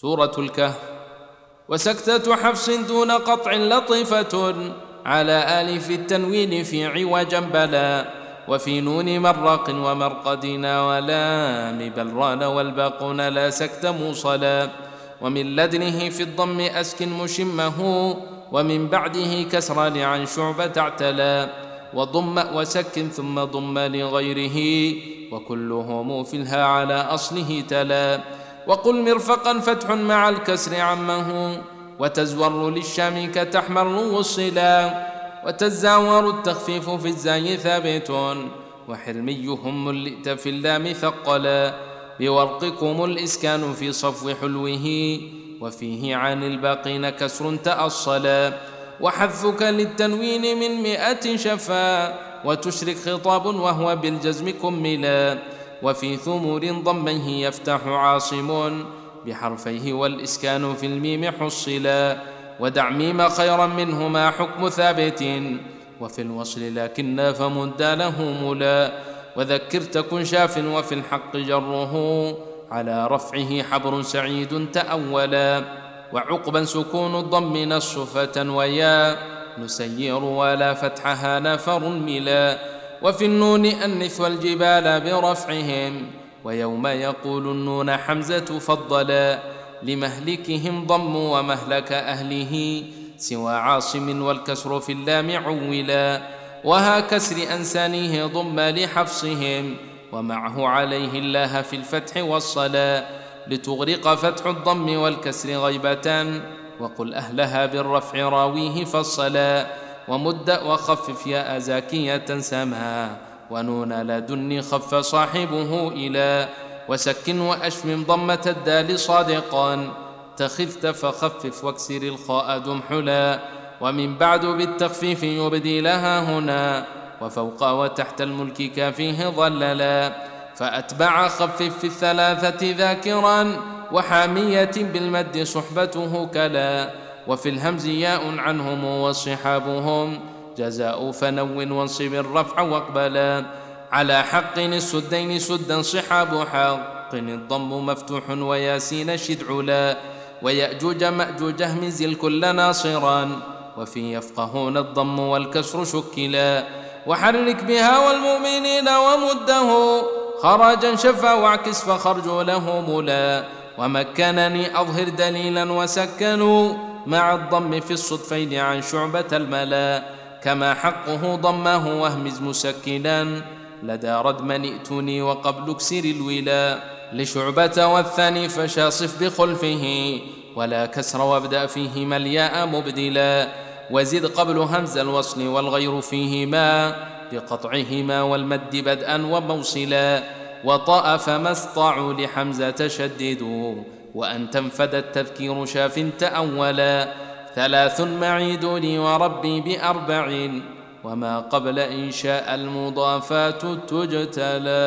سورة الكهف. وسكتة حفص دون قطع لطيفة على آلف التنوين في عوجا بلا. وفي نون مرق ومرقدنا ولام بلران والباقون لا سكت موصلا. ومن لدنه في الضم أسكن مشمه. ومن بعده كسر لعن شعبة اعتلى. وضم وسكن ثم ضم لغيره. وكلهم في الها على أصله تلا. وقل مرفقا فتح مع الكسر عمه وتزور للشام كتحمر وصلا وتزاور التخفيف في الزاي ثابت وحرميهم ملئت في اللام ثقلا بورقكم الإسكان في صفو حلوة وفيه عن الباقين كسر تأصلا وحذفك للتنوين من مئة شفا وتشرك خطاب وهو بالجزم كملا. وفي ثمور ضميه يفتح عاصم بحرفيه والإسكان في الميم حصلا ودع ميم خيرا منهما حكم ثابت وفي الوصل لكن فمد له ملا وذكر تكن شاف وفي الحق جره على رفعه حبر سعيد تأولا وعقبا سكون الضم نصفة ويا نسير ولا فتحها نفر ملا وفي النون أنث والجبال برفعهم ويوم يقول النون حمزة فضلا لمهلكهم ضم ومهلك أهله سوى عاصم والكسر في اللام عولا وها كسر أنسانيه ضم لحفصهم ومعه عليه الله في الفتح والصلاة لتغرق فتح الضم والكسر غيبة وقل أهلها بالرفع راويه فالصلاة ومد وخفف يا أزاكية سما ونون لدني خف صاحبه إلى وسكن وأشمم ضمة الدال صادقا تخذت فخفف واكسر الخاء دمحلا ومن بعد بالتخفيف يبدي لها هنا وفوق وتحت الملك كافيه ظللا فأتبع خفف في الثلاثة ذاكرا وحامية بالمد صحبته كلا وفي الهمز ياء عنهم وصحابهم. جزاء فنو وانصب الرفع واقبلا على حق السدين سدا صحاب حق. الضم مفتوح وياسين شدعلا ويأجوج مأجوج اهمز الكل ناصرا. وفي يفقهون الضم والكسر شكلا. وحرك بها والمؤمنين ومده. خرجا شفا واعكس فخرجوا له ملا ومكنني أظهر دليلا وسكنوا. مع الضم في الصدفين عن شعبة الملا. كما حقه ضمه واهمز مسكنا. لدى ردمن ائتني وقبل اكسر الولا. لشعبة والثاني فشاصف بخلفه. ولا كسر وابدأ فيهما الياء مبدلا. وزد قبل همز الوصل والغير فيهما. بقطعهما والمد بدءا وموصلا. وطأ فما اسطعوا لحمزة شددوا وأن تنفد التذكير شاف تأولا. ثلاث معيد لي وربي بأربع وما قبل إنشاء المضافات تجتلى.